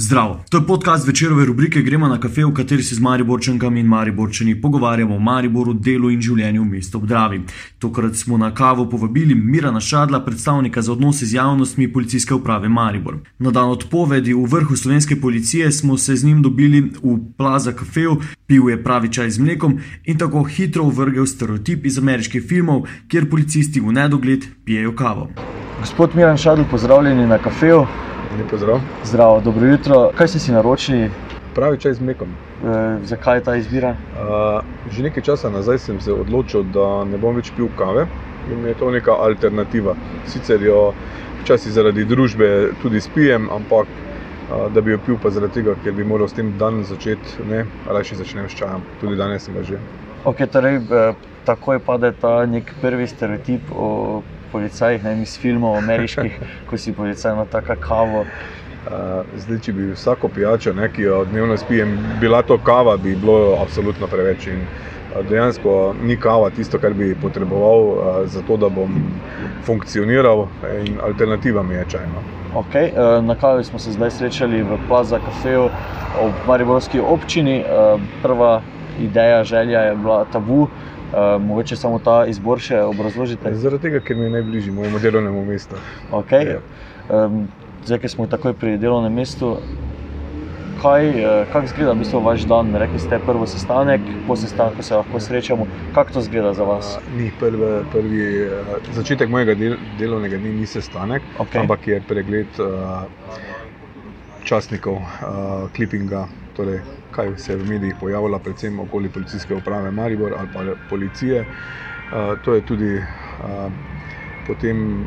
Zdravo, to je podcast večerove rubrike Gremo na kafe, v kateri se z Mariborčankami in Mariborčani pogovarjamo o Mariboru, delu in življenju v mestu Obdravi. Tokrat smo na kavo povabili Mirana Šadla, predstavnika za odnose z javnostmi policijske uprave Maribor. Na dan odpovedi v vrhu slovenske policije smo se z njim dobili v Plaza Cafeju, pil je pravi čaj z mlekom in tako hitro vrgel stereotip iz ameriških filmov, kjer policisti v nedogled pijejo kavo. Gospod Miran Šadl, pozdravljeni na kafeju. Lepo zdrav. Zdravo, dobro jutro. Kaj ste si naročili? Pravi čaj z mlekom. E, zakaj je ta izbira? Uh, že nekaj časa nazaj sem se odločil, da ne bom več pil kave in je to neka alternativa. Sicer jo včasih zaradi družbe tudi spijem, ampak da bi jo pil pa zaradi tega, ker bi moral s tem dan začeti, ne, raje začnem s čajem. Tudi danes sem ga že. Okay, torej, takoj pade ta nek prvi stereotip o policajih, ne iz filmov, ameriških, ko si policaj na taka kavo. Uh, zdaj, če bi vsako pijačo, ne, ki jo dnevno spijem, bila to kava, bi bilo absolutno preveč. In, uh, dejansko ni kava tisto, kar bi potreboval uh, za to, da bom funkcioniral, in alternativa mi je čajno. Okay, uh, na kavi smo se zdaj srečali v Plaza Cafeju v Mariborski občini. Uh, prva ideja, želja je bila tabu. Uh, mogoče samo ta izbor še obrazložite? Zaradi tega, ker mi je najbližji mojemu delovnemu mestu. Okay. Um, zdaj, ki smo takoj pri delovnem mestu, kaj, kako izgleda v bistvu vaš dan? Rekli ste, prvi sestanek, po sestanku se lahko srečamo. Kako to izgleda za vas? Uh, ni prvi, prvi uh, začetek mojega del, delovnega dne, ni sestanek, okay. ampak je pregled uh, časnikov, uh, klipinga. Torej, kaj se v medijih pojavilo, predvsem okoli policijske uprave Maribor ali pa policije. Uh, to je tudi uh, potem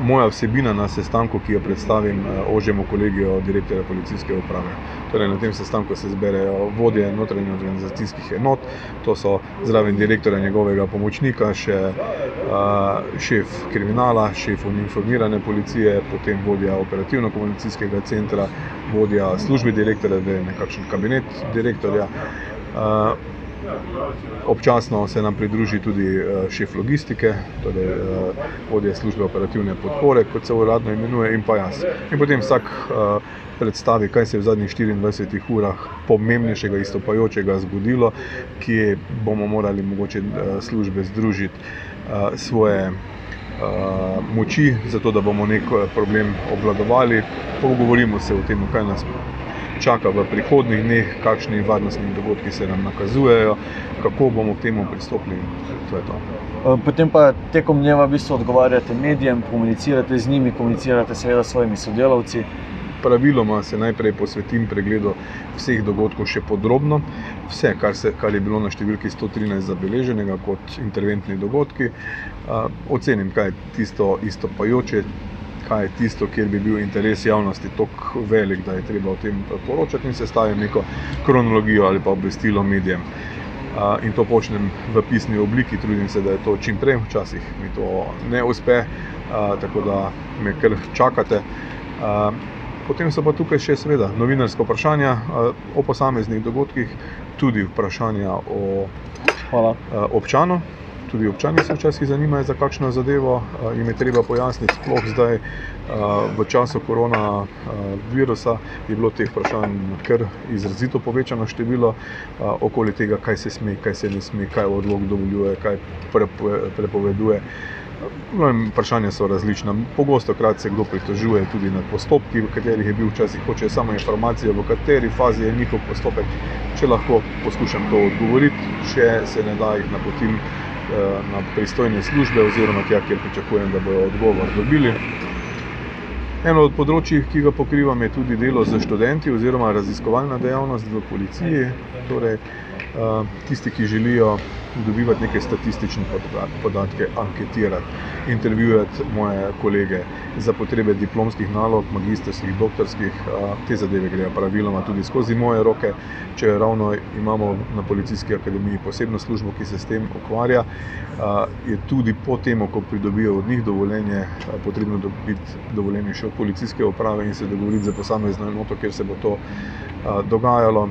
moja vsebina na sestanku, ki jo predstavim uh, ožjemu kolegiju direktorja policijske uprave. Torej, na tem sestanku se zberejo vodje notranjih organizacijskih enot, to so zraven direktorja njegovega pomočnika, še uh, šef kriminala, šef uniformirane policije, potem vodja operativno-komunikacijskega centra, vodja službe direktorja, da je nekakšen kabinet direktorja. Občasno se nam pridruži tudi šef logistike, torej vodja službe operativne podpore, kot se uradno imenuje, in pa jaz. In potem vsak predstavi, kaj se je v zadnjih 24 urah pomembnejšega, istopajočega zgodilo, kje bomo morali mogoče službe združiti svoje moči, zato da bomo nek problem obvladovali. Pogovorimo se o tem, kaj nas čaka v prihodnih dneh, kakšni varnostni dogodki se nam nakazujejo, kako bomo k temu pristopili. To je to. Potem pa tekom dneva v bistvu odgovarjate medijem, komunicirate z njimi, komunicirate seveda s svojimi sodelavci. Praviloma se najprej posvetim pregledu vseh dogodkov še podrobno, vse, kar, se, kar je bilo na številki 113 zabeleženega kot interventni dogodki. Uh, ocenim, kaj je tisto istopajoče, kaj je tisto, kjer bi bil interes javnosti tako velik, da je treba o tem poročati in sestaviti neko kronologijo ali pa obvestilo medijem. In to počnem v pisni obliki, trudim se, da je to čim prej, včasih mi to ne uspe, tako da me kar čakate. Potem so pa tukaj še, seveda, novinarske vprašanja o posameznih dogodkih, tudi vprašanja o uh, občanu. Tudi občani se včasih zanimajo za kakšno zadevo, jim je treba pojasniti, sploh zdaj v času koronavirusa je bilo teh vprašanj kar izrazito povečano število okoli tega, kaj se sme, kaj se ne sme, kaj odlog dovoljuje, kaj prepoveduje. No, vprašanja so različna. Pogosto krat se kdo pritožuje tudi nad postopki, v katerih je bil včasih hoče samo informacijo, v kateri fazi je njihov postopek. Če lahko poskušam to odgovoriti, če se ne da jih napotim na pristojne službe oziroma tja, kjer pričakujem, da bodo odgovor dobili. Eno od področji, ki ga pokrivam, je tudi delo z študenti oziroma raziskovalna dejavnost v policiji. Torej, tisti, ki želijo dobivati neke statistične podatke, anketirati, intervjuvati moje kolege za potrebe diplomskih nalog, magistrskih, doktorskih, te zadeve grejo praviloma tudi skozi moje roke. Če ravno imamo na Policijski akademiji posebno službo, ki se s tem ukvarja, je tudi po tem, ko pridobijo od njih dovoljenje, potrebno dobiti dovoljenje še od policijske uprave in se dogovoriti za posamezno enoto, kjer se bo to dogajalo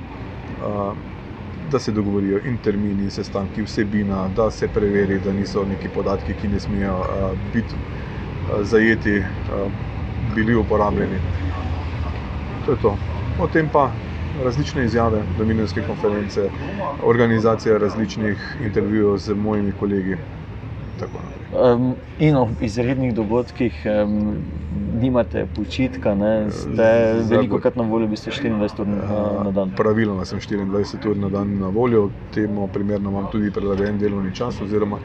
da se dogovorijo in termini, in sestanki, vsebina, da se preveri, da niso neki podatki, ki ne smejo uh, biti uh, zajeti, uh, bili uporabljeni. To je to. Potem pa različne izjave, dominijske konference, organizacija različnih intervjujev z mojimi kolegi. Um, in ob izrednih dogodkih um, nimate počitka, ne? ste veliko krat na voljo, biste 24 ur na, na dan. Praviloma sem 24 ur na dan na voljo, temu primerno imam tudi prilagojen delovni čas. Oziroma,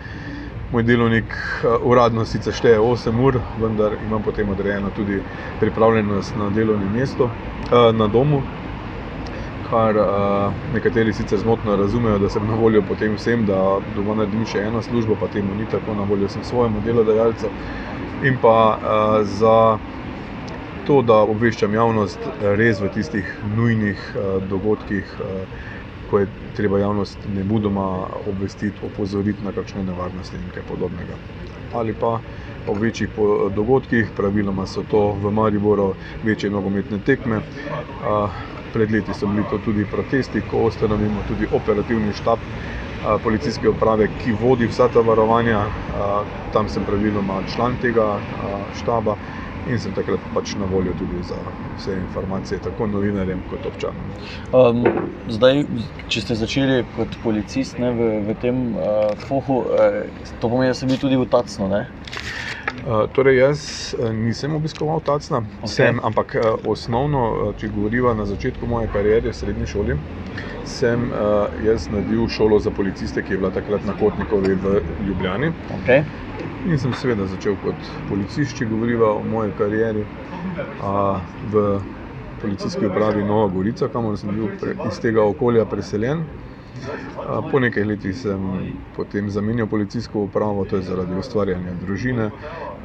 moj delovnik uh, uradno sicer šteje 8 ur, vendar imam potem odrejeno tudi pripravljenost na delovnem mestu, uh, na domu kar uh, nekateri sicer zmotno razumejo, da sem na voljo potem vsem, da doma naredim še eno službo, pa temu ni tako, na voljo sem svojemu delodajalcu. In pa uh, za to, da obveščam javnost res v tistih nujnih uh, dogodkih, uh, ko je treba javnost ne budoma obvestiti, opozoriti na kakšne nevarnosti in kaj podobnega. Ali pa po večjih dogodkih, praviloma so to v Mariboru večje nogometne tekme. Uh, pred leti so bili to tudi protesti, ko ustanovimo tudi operativni štab policijske uprave, ki vodi vsa ta varovanja. Tam sem praviloma član tega štaba in sem takrat pač na voljo tudi za vse informacije, tako novinarjem kot občanom. Um, zdaj, če ste začeli kot policist ne, v, v tem uh, fohu, uh, to pomeni, da ste bili tudi v Tacnu. Uh, torej, jaz nisem obiskoval Tacna, okay. sem, ampak uh, osnovno, če govorimo na začetku moje kariere v srednji šoli, sem uh, jaz naredil šolo za policiste, ki je bila takrat na Kotnikovi v Ljubljani. Okay. In sem seveda začel kot policist, če govorimo o moji karieri uh, v policijski upravi Nova Gorica, kamor sem bil pre, iz tega okolja preseljen. Po nekaj letih sem potem zamenjal policijsko upravo, to je zaradi ustvarjanja družine.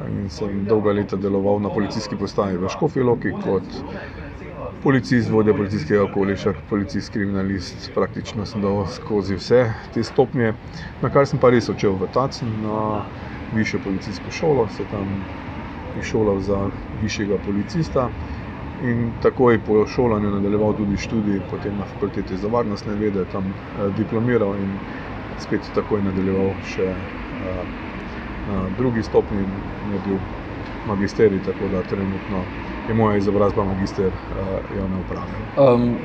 In sem dolga leta deloval na policijski postaji v Škofi Loki kot policist, vodja policijskega okoliša, policist, kriminalist. Praktično sem dal skozi vse te stopnje, na kar sem pa res odšel v Tacn na višjo policijsko šolo, se tam izšolal za višjega policista in takoj po šolanju nadaljeval tudi študij, potem na fakulteti za varnostne vede, tam eh, diplomiral in spet takoj nadaljeval še eh, na drugi stopni in naredil magisterij, tako da trenutno je moja izobrazba magister eh, javne uprave. Um,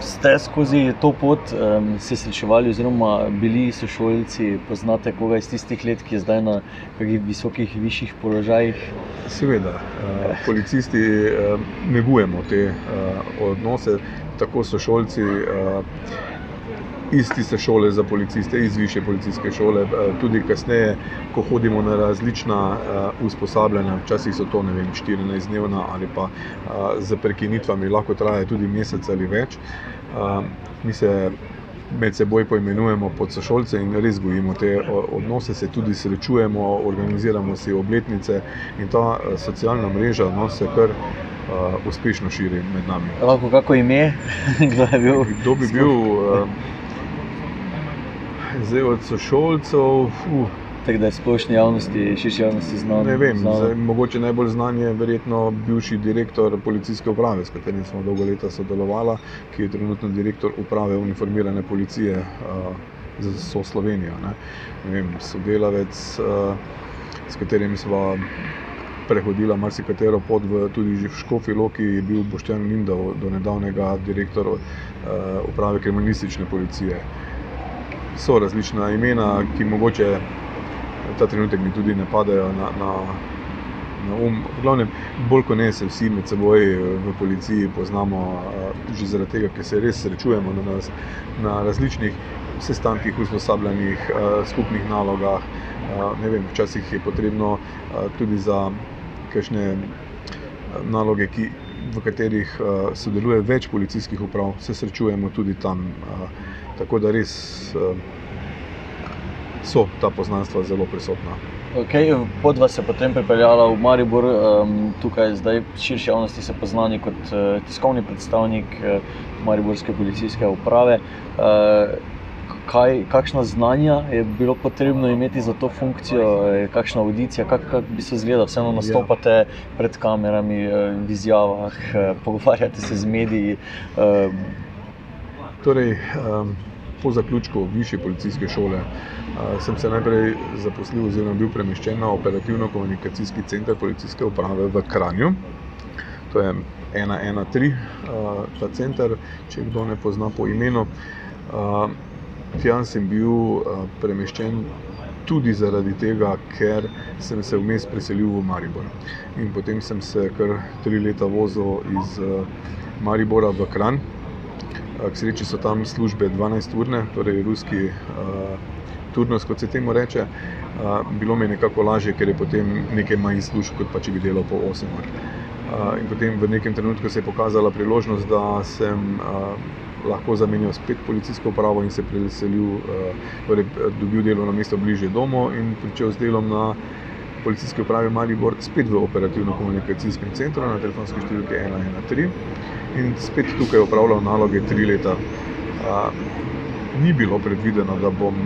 ste skozi to pot um, se srečevali, oziroma bili sošolci, poznate koga iz tistih let, ki je zdaj na nekih visokih, višjih položajih? Seveda, uh, policisti uh, negujemo te uh, odnose, tako sošolci. Uh, Iz tiste šole za policiste, iz više policijske šole, tudi kasneje, ko hodimo na različna uh, usposabljanja, včasih so to vem, 14-dnevna ali pa z prekinitvami, lahko traja tudi mesec ali več. Mi se med seboj poimenujemo pod sošolce in res gojimo te odnose, se tudi srečujemo, organiziramo si obletnice in ta socialna mreža no, se kar uh, uspešno širi med nami. Lahko kako ime, kdo je bil? Kdo bi bil? Uh, zdaj od sošolcev. Uh, tako da je splošni javnosti, širši javnosti znano. Ne vem, zdaj, mogoče najbolj znan je verjetno bivši direktor policijske uprave, s katerim smo dolgo leta sodelovali, ki je trenutno direktor uprave uniformirane policije uh, za vso Slovenijo. Ne. Ne vem, sodelavec, uh, s katerim smo. Prehodila marsikatero pot, v, tudi v Škofi Loki je bil Boštjan Linda, do nedavnega direktor uh, uprave kriminalistične policije. So različna imena, ki mogoče ta trenutek mi tudi ne padajo na, na, na um. V glavnem, bolj kot ne se vsi med seboj eh, v policiji poznamo, uh, že zaradi tega, ker se res srečujemo na, nas, na različnih sestankih, usposabljanjih, uh, skupnih nalogah. Uh, vem, včasih je potrebno tudi za kakšne naloge, ki, v katerih sodeluje več policijskih uprav, se srečujemo tudi tam. Uh, tako da res. Uh, so ta poznanstva zelo prisotna. Okay, pot vas je potem pripeljala v Maribor, um, tukaj zdaj širši javnosti se poznani kot uh, tiskovni predstavnik uh, Mariborske policijske uprave. Uh, kaj, kakšna znanja je bilo potrebno imeti za to funkcijo, kakšna audicija, kako kak bi se izgledalo, vseeno ja. nastopate ja. pred kamerami, v izjavah, pogovarjate se z mediji. Uh, torej, um, po zaključku višje policijske šole sem se najprej zaposlil oziroma bil premeščen na operativno-komunikacijski center policijske uprave v Kranju. To je 113, ta center, če kdo ne pozna po imenu. Tja sem bil premeščen tudi zaradi tega, ker sem se vmes preselil v Maribor. In potem sem se kar tri leta vozil iz Maribora v Kran. K sreči so tam službe 12-urne, torej ruski turnus, kot se temu reče. Bilo mi je nekako lažje, ker je potem nekaj manj služb, kot pa če bi delal po 8 ur. In potem v nekem trenutku se je pokazala priložnost, da sem lahko zamenjal spet policijsko upravo in se preselil, torej dobil delovno mesto bližje domu in pričel z delom na policijski upravi Maribor, spet v operativno-komunikacijskem centru na telefonski številki 113 in spet tukaj opravljal naloge tri leta. Ni bilo predvideno, da bom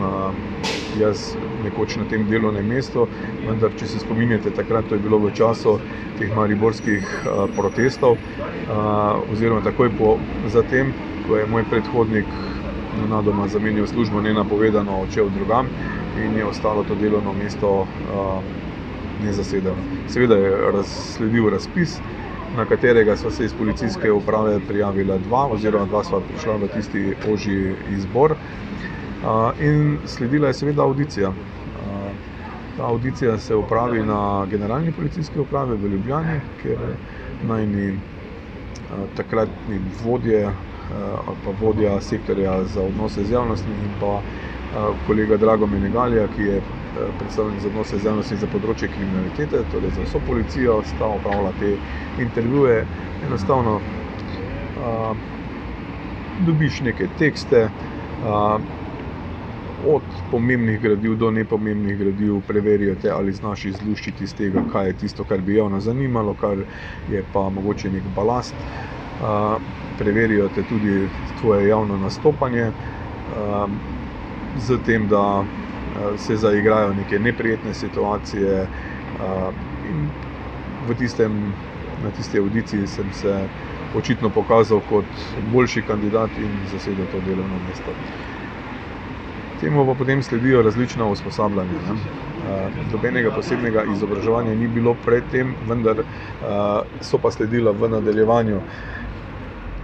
jaz nekoč na tem delovnem mestu, vendar če se spominjate, takrat to je bilo v času teh mariborskih protestov oziroma takoj po zatem, ko je moj predhodnik nenadoma zamenjal službo nenapovedano, odšel drugam in je ostalo to delovno mesto nezasedeno. Seveda je sledil razpis, na katerega sva se iz policijske uprave prijavila dva oziroma dva sva prišla v tisti ožji izbor. In sledila je seveda avdicija. Ta avdicija se opravi na generalni policijski upravi v Ljubljani, kjer najini takratni vodje pa vodja sektorja za odnose z javnostmi in pa kolega Drago Menegalija, ki je predstavljen za odnose z javnostmi za področje kriminalitete, torej za vso policijo, sta opravila te intervjuje. Enostavno dobiš neke tekste, od pomembnih gradiv do nepomembnih gradiv, preverijo te, ali znaš izluščiti iz tega, kaj je tisto, kar bi javnost zanimalo, kar je pa mogoče neki balast. Preverijo te tudi tvoje javno nastopanje, s tem, da se zaigrajo neke neprijetne situacije. In v tistem, na tisti avdiciji sem se očitno pokazal kot boljši kandidat in zasedel to delovno mesto. Temu pa potem sledijo različna usposabljanja, ne. Nobenega posebnega izobraževanja ni bilo pred tem, vendar so pa sledila v nadaljevanju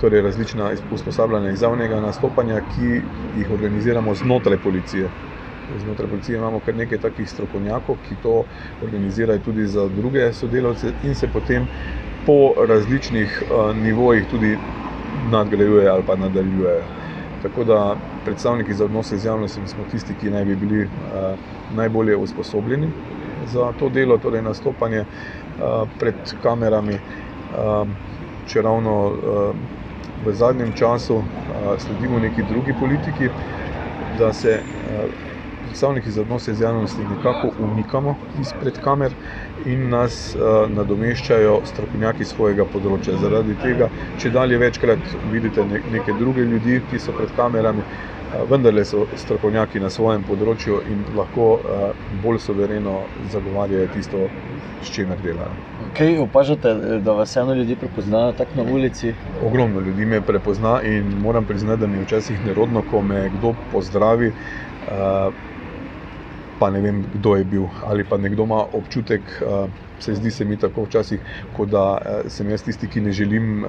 torej različna usposabljanja iz javnega nastopanja, ki jih organiziramo znotraj policije. Znotraj policije imamo kar nekaj takih strokovnjakov, ki to organizirajo tudi za druge sodelavce in se potem po različnih nivojih tudi nadgrajujejo ali pa nadaljujejo. Tako da predstavniki za odnose z javnostmi smo tisti, ki naj bi bili najbolje usposobljeni za to delo, torej nastopanje pred kamerami. Čeravno v zadnjem času sledimo neki drugi politiki, da se predstavniki za odnose z javnostmi nekako umikamo izpred kamer in nas nadomeščajo strokovnjaki svojega področja. Zaradi tega čedalje večkrat vidite neke druge ljudi, ki so pred kamerami, vendarle so strokovnjaki na svojem področju in lahko bolj suvereno zagovarjajo tisto, s čimer delajo. Kaj opažate, da vas vseeno ljudje prepoznajo tako na ulici? Ogromno ljudi me prepozna in moram priznati, da mi je včasih nerodno, ko me kdo pozdravi, pa ne vem, kdo je bil, ali pa nekdo ima občutek, vsaj zdi se mi tako včasih, kot da sem jaz tisti, ki ne želim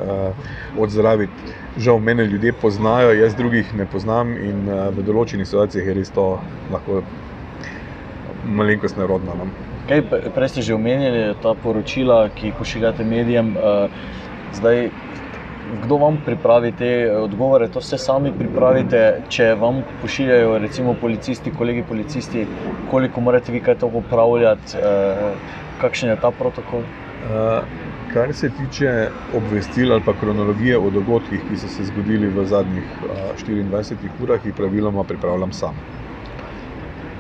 odzdraviti. Žal mene ljudje poznajo, jaz drugih ne poznam in v določenih situacijah je res to lahko malenkost nerodno, no. Kaj, prej ste že omenjali ta poročila, ki jih pošiljate medijem, zdaj, kdo vam pripravi te odgovore, to vse sami pripravite, če vam pošiljajo recimo policisti, kolegi policisti, koliko morate vi kaj to popravljati, kakšen je ta protokol? Kar se tiče obvestil ali kronologije o dogodkih, ki so se zgodili v zadnjih štiriindvajsetih urah, jih praviloma pripravljam sam.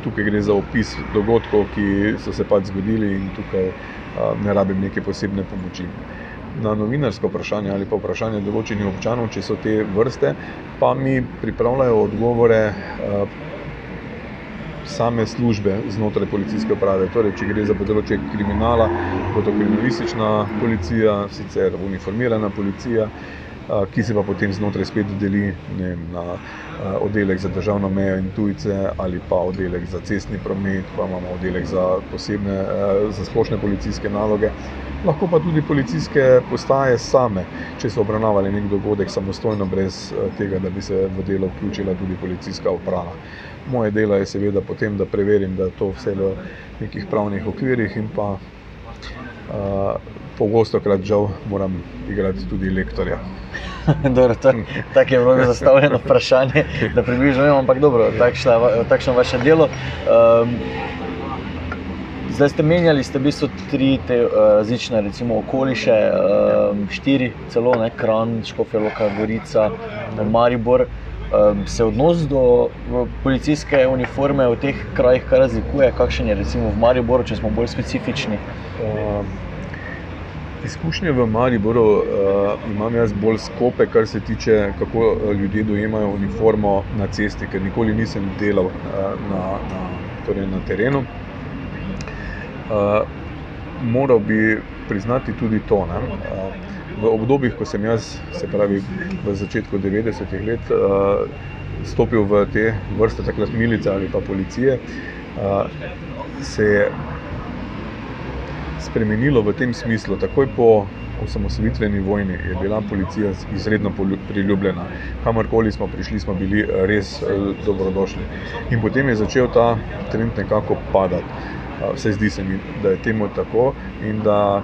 Tukaj gre za opis dogodkov, ki so se pač zgodili, in tukaj ne rabim neke posebne pomoči. Na novinarsko vprašanje ali pa vprašanje določenih občanov, če so te vrste, pa mi pripravljajo odgovore same službe znotraj policijske uprave. Torej če gre za področje kriminala, bo to kriminalistična policija, sicer uniformirana policija, ki se pa potem znotraj spet deli, ne na oddelek za državno mejo in tujce ali pa oddelek za cestni promet, pa imamo oddelek za posebne, za splošne policijske naloge. Lahko pa tudi policijske postaje same, če so obravnavali nek dogodek samostojno, brez tega, da bi se v delo vključila tudi policijska uprava. Moje delo je seveda potem, da preverim, da je to vse v nekih pravnih okvirih in pa uh, pogosto krat žal moram igrati tudi lektorja. dobro, to, tako je bilo zastavljeno vprašanje, da približno vemo, ampak dobro, takšno je vaše delo. Um, zdaj ste menjali, ste v bistvu tri te uh, različne, recimo okoliše, um, štiri, celo ne, Kran, Škofjeloka, Gorica, Maribor. Um, se odnos do policijske uniforme v teh krajih kar razlikuje, kakšen je recimo v Mariboru, če smo bolj specifični? Um, Izkušnje v Mariboru uh, imam jaz bolj skope, kar se tiče, kako eh, ljudje dojemajo uniformo na cesti, ker nikoli nisem delal uh, na, na, torej na terenu. Uh, moral bi priznati tudi to. Uh, v obdobjih, ko sem jaz, se pravi v začetku 90-ih let, uh, stopil v te vrste, takrat milice ali pa policije, uh, se je spremenilo v tem smislu. Takoj po osamosvojitveni vojni je bila policija izredno priljubljena. Kamorkoli smo prišli, smo bili res dobrodošli. In potem je začel ta trend nekako padati. Vse zdi se mi, da je temu tako in da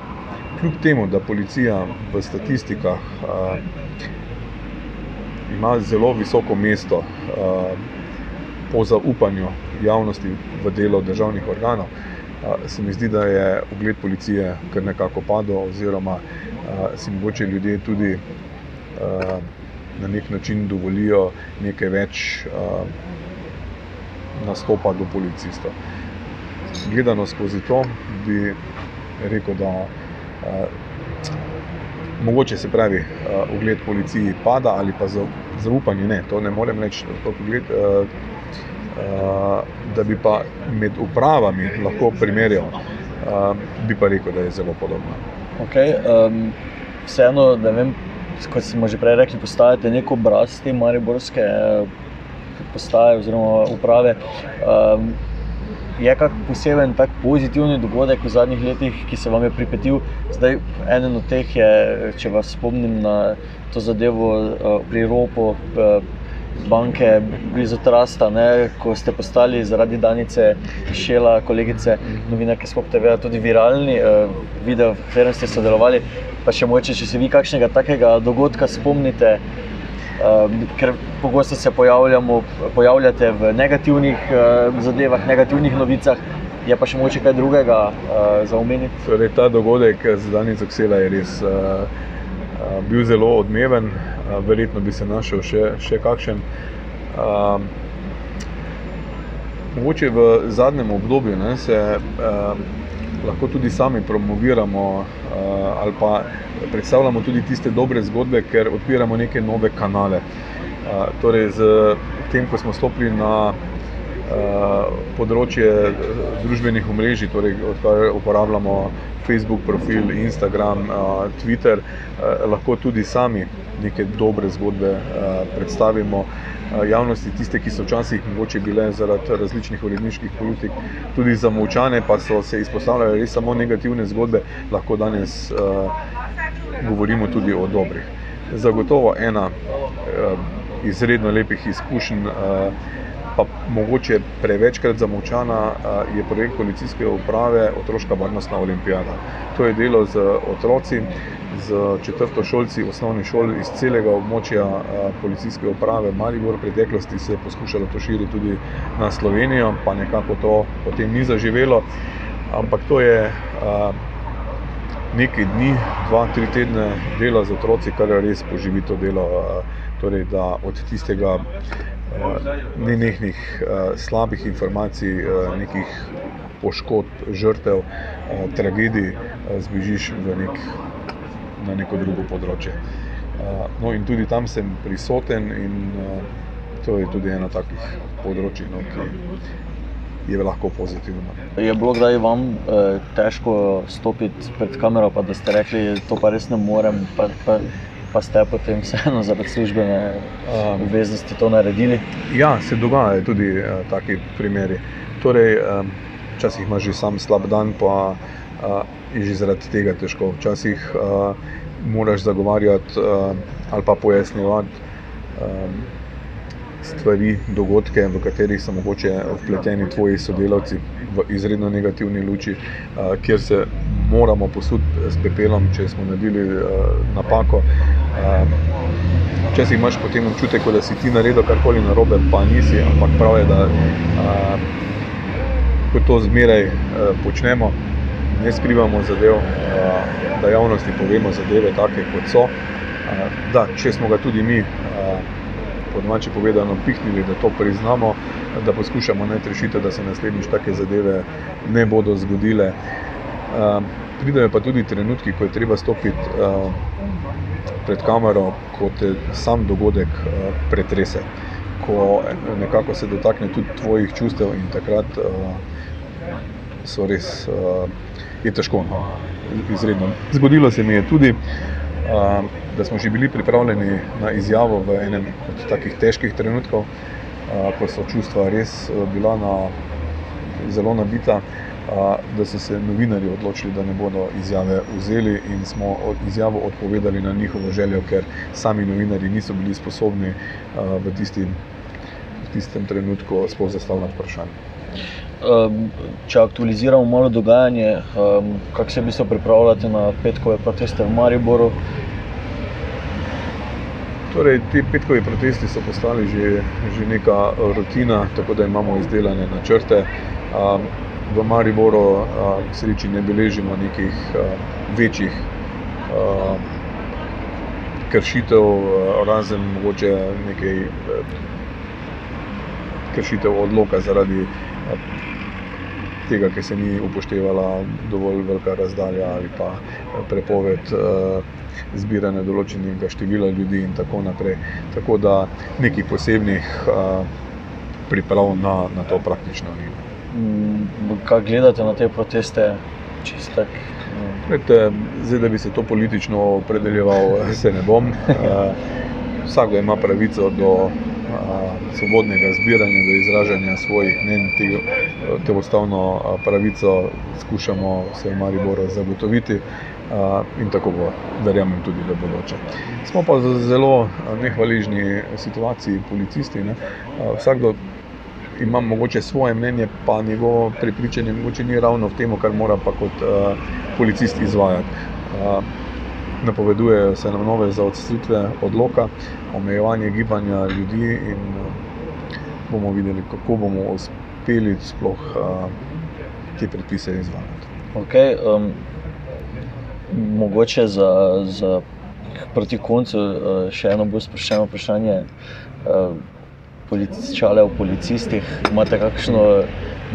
kljub temu, da policija v statistikah a, ima zelo visoko mesto a, po zaupanju javnosti v delo državnih organov, se mi zdi, da je ugled policije kar nekako padel, oziroma si mogoče ljudje tudi na nek način dovolijo nekaj več nastopa do policistov. Gledano skozi to, bi rekel, da mogoče se pravi, ugled policiji pada ali pa zaupanje ne, to ne morem reči, ugled da bi pa med upravami lahko primerjal, bi pa rekel, da je zelo podobno. Okay, um, vseeno, da vem, kot smo že prej rekli, postajate neko obraz te mariborske postaje oziroma uprave. Um, je kak poseben tak pozitivni dogodek v zadnjih letih, ki se vam je pripetil? Zdaj, eden od teh je, če vas spomnim na to zadevo pri Ropu, banke blizu Trasta, ne, ko ste postali zaradi Danice Šela, kolegice novinarke Spop TV, tudi viralni uh, video, v katerem ste sodelovali. Pa še moče, če se vi kakšnega takega dogodka spomnite, uh, ker pogosto se pojavljate v negativnih uh, zadevah, negativnih novicah. Je pa še moče kaj drugega uh, za omeniti? Torej, ta dogodek z Danico Ksela je res uh, uh, bil zelo odmeven verjetno bi se našel še, še kakšen. Um, mogoče v zadnjem obdobju ne, se um, lahko tudi sami promoviramo uh, ali pa predstavljamo tudi tiste dobre zgodbe, ker odpiramo neke nove kanale. Uh, torej, z tem, ko smo stopili na uh, področje družbenih omrežij, torej, odkar uporabljamo Facebook profil, Instagram, uh, Twitter, uh, lahko tudi sami neke dobre zgodbe uh, predstavimo uh, javnosti, tiste, ki so včasih mogoče bile zaradi različnih uredniških politik tudi zamovčane, pa so se izpostavljale res samo negativne zgodbe, lahko danes uh, govorimo tudi o dobrih. Zagotovo ena izredno lepih izkušenj. Pa mogoče prevečkrat zamovčana je projekt policijske uprave Otroška varnostna olimpijada. To je delo z otroci, z četrto šolci osnovnih šol iz celega območja policijske uprave Maribor. V preteklosti se je poskušalo to širiti tudi na Slovenijo, pa nekako to potem ni zaživelo. Ampak to je nekaj dni, dva, tri tedne dela z otroci, kar je res poživito delo. Torej, da od tistega ni nekih slabih informacij, nekih poškodb, žrtev, tragedij, zbežiš v nek na neko drugo področje. No, in tudi tam sem prisoten, in to je tudi eno takih področji, no, ki je lahko pozitivno. Je bilo kdaj vam eh, težko stopiti pred kamero, pa da ste rekli, da to pa res ne morem, pa, pa, pa ste potem vseeno zaradi službene obveznosti to naredili? Ja, se dogajajo tudi uh, taki primeri. Torej, um, včasih imaš že sam slab dan, pa uh, je že zaradi tega težko. Včasih uh, moraš zagovarjati uh, ali pa pojasnjevati um, stvari, dogodke, v katerih so mogoče vpleteni tvoji sodelavci v izredno negativni luči, uh, kjer se moramo posuditi s pepelom, če smo naredili uh, napako. Uh, Včasih imaš potem občutek, da si ti naredil karkoli narobe, pa nisi, ampak prav je, da uh, ko to zmeraj uh, počnemo, ne skrivamo zadev, uh, da javnosti povemo zadeve, take kot so. Uh, da, če smo ga tudi mi, uh, po domači povedano, pihnili, da to priznamo, da poskušamo najti rešitev, da se naslednjič take zadeve ne bodo zgodile. Uh, pridejo pa tudi trenutki, ko je treba stopiti. Uh, pred kamero, ko te sam dogodek uh, pretrese, ko nekako se dotakne tudi tvojih čustev in takrat uh, so res uh, je težko. No? Izredno. Zgodilo se mi je tudi, uh, da smo že bili pripravljeni na izjavo v enem od takih težkih trenutkov, uh, ko so čustva res uh, bila na, zelo nabita da so se novinari odločili, da ne bodo izjave vzeli in smo izjavo odpovedali na njihovo željo, ker sami novinari niso bili sposobni v tistim, v tistem trenutku sploh zastavljati vprašanje. Če aktualiziramo malo dogajanje, kako se bi se pripravljali na petkove proteste v Mariboru? Torej, ti petkovi protesti so postali že, že neka rutina, tako da imamo izdelane načrte v Mariboru, k sreči, ne beležimo nekih večjih kršitev, razen mogoče nekaj kršitev odloka zaradi tega, ker se ni upoštevala dovolj velika razdalja ali pa prepoved zbiranja določenega števila ljudi in tako naprej. Tako da nekih posebnih priprav na, na to praktično ni. Mm, kaj gledate na te proteste? Tak, Vete, zdaj, da bi se to politično opredeljeval, se ne bom. Eh, vsakdo ima pravico do eh, svobodnega zbiranja, do izražanja svojih mnen. Ustavno eh, pravico skušamo vse v Mariboru zagotoviti in tako bo, verjamem, tudi v bodoče. Smo pa v zelo nehvaližni situaciji, policisti. Ne? Vsakdo imam mogoče svoje mnenje, pa njegovo prepričanje mogoče ni ravno v tem, kar mora pa kot uh, policist izvajati. Uh, napovedujejo se nam nove zaostritve odloka, omejevanje gibanja ljudi in uh, bomo videli, kako bomo uspeli sploh uh, te predpise izvajati. Okay, um, mogoče za, za proti koncu uh, še eno bolj sproščeno vprašanje. Uh, čale o policistih, imate kakšno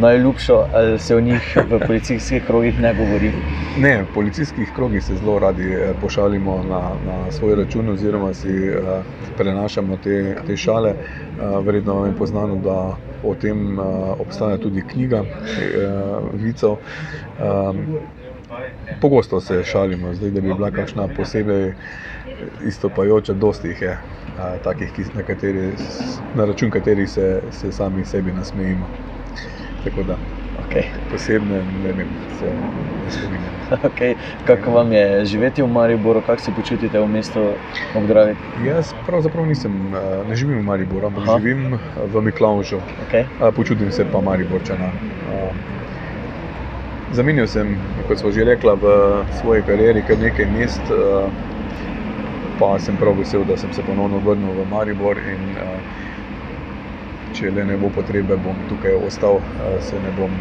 najljubšo, ali se o njih v policijskih krogih ne govori? Ne, v policijskih krogih se zelo radi eh, pošalimo na, na svoj račun, oziroma si uh, prenašamo te, te šale. Uh, verjetno vam je poznano, da o tem uh, obstaja tudi knjiga uh, Vicov. Um, Pogosto se šalimo, zdaj, da bi bila kakšna posebej istopajoča, dosti jih je takih, na, kateri, na račun katerih se, se sami sebi nasmejimo. Tako da, okay. posebne, ne vem, se ne spominjam. Okay. Kako vam je živeti v Mariboru, kako se počutite v mestu Obdravi? Jaz pravzaprav nisem, ne živim v Mariboru, ampak Aha. živim v Miklaužu. Okay. Počutim se pa Mariborčana. Zamenjal sem, kot smo že rekla, v svoji karieri kar nekaj mest pa sem prav vesel, da sem se ponovno vrnil v Maribor. In, uh, če le ne bo potrebe, bom tukaj ostal, uh, se ne bom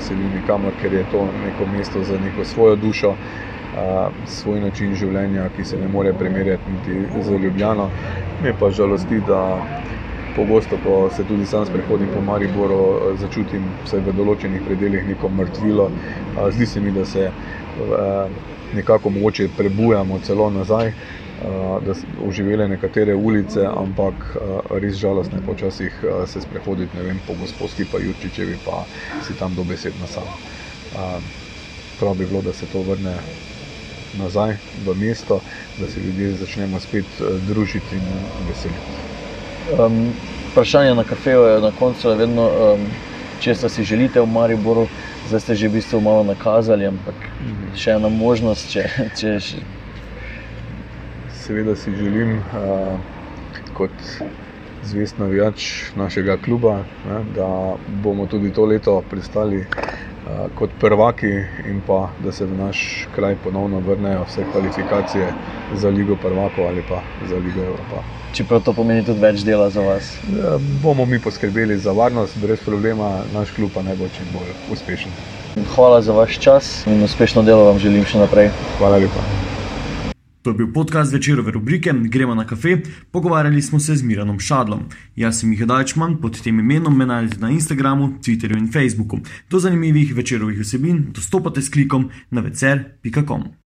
selil nikamor, ker je to neko mesto za neko svojo dušo, uh, svoj način življenja, ki se ne more primerjati niti z Ljubljano. Me pa žalosti, da pogosto, ko se tudi sam sprehodim po Mariboru, začutim vsaj v določenih predeljih neko mrtvilo. Uh, zdi se mi, da se. Uh, Nekako mogoče prebujamo celo nazaj, da so oživele nekatere ulice, ampak res žalostno je počasih se sprehoditi vem, po gospodski pa Jurčičevi, pa si tam dobesedno sam. Prav bi bilo, da se to vrne nazaj v mesto, da se ljudje začnemo spet družiti in veseliti. Um, vprašanje na kafeju je na koncu vedno, um, če si želite v Mariboru, zdaj ste že v bistvu malo nakazali, ampak še ena možnost, če, če Seveda si želim, uh, kot zvest navijač našega kluba, ne, da bomo tudi to leto pristali uh, kot prvaki in pa da se v naš kraj ponovno vrnejo vse kvalifikacije za Ligo prvakov ali pa za Ligo Evropa. čeprav to pomeni tudi več dela za vas. Ja, bomo mi poskrbeli za varnost, brez problema, naš klub pa naj bo čim bolj uspešen. Hvala za vaš čas in uspešno delo vam želim še naprej. Hvala lepa. To je bil podcast večerove rubrike Gremo na kafe, pogovarjali smo se z Miranom Šadlom. Jaz sem Miha Dajčman, pod tem imenom me najdete na Instagramu, Twitterju in Facebooku. Do zanimivih večerovih vsebin dostopate s klikom na vecer.com.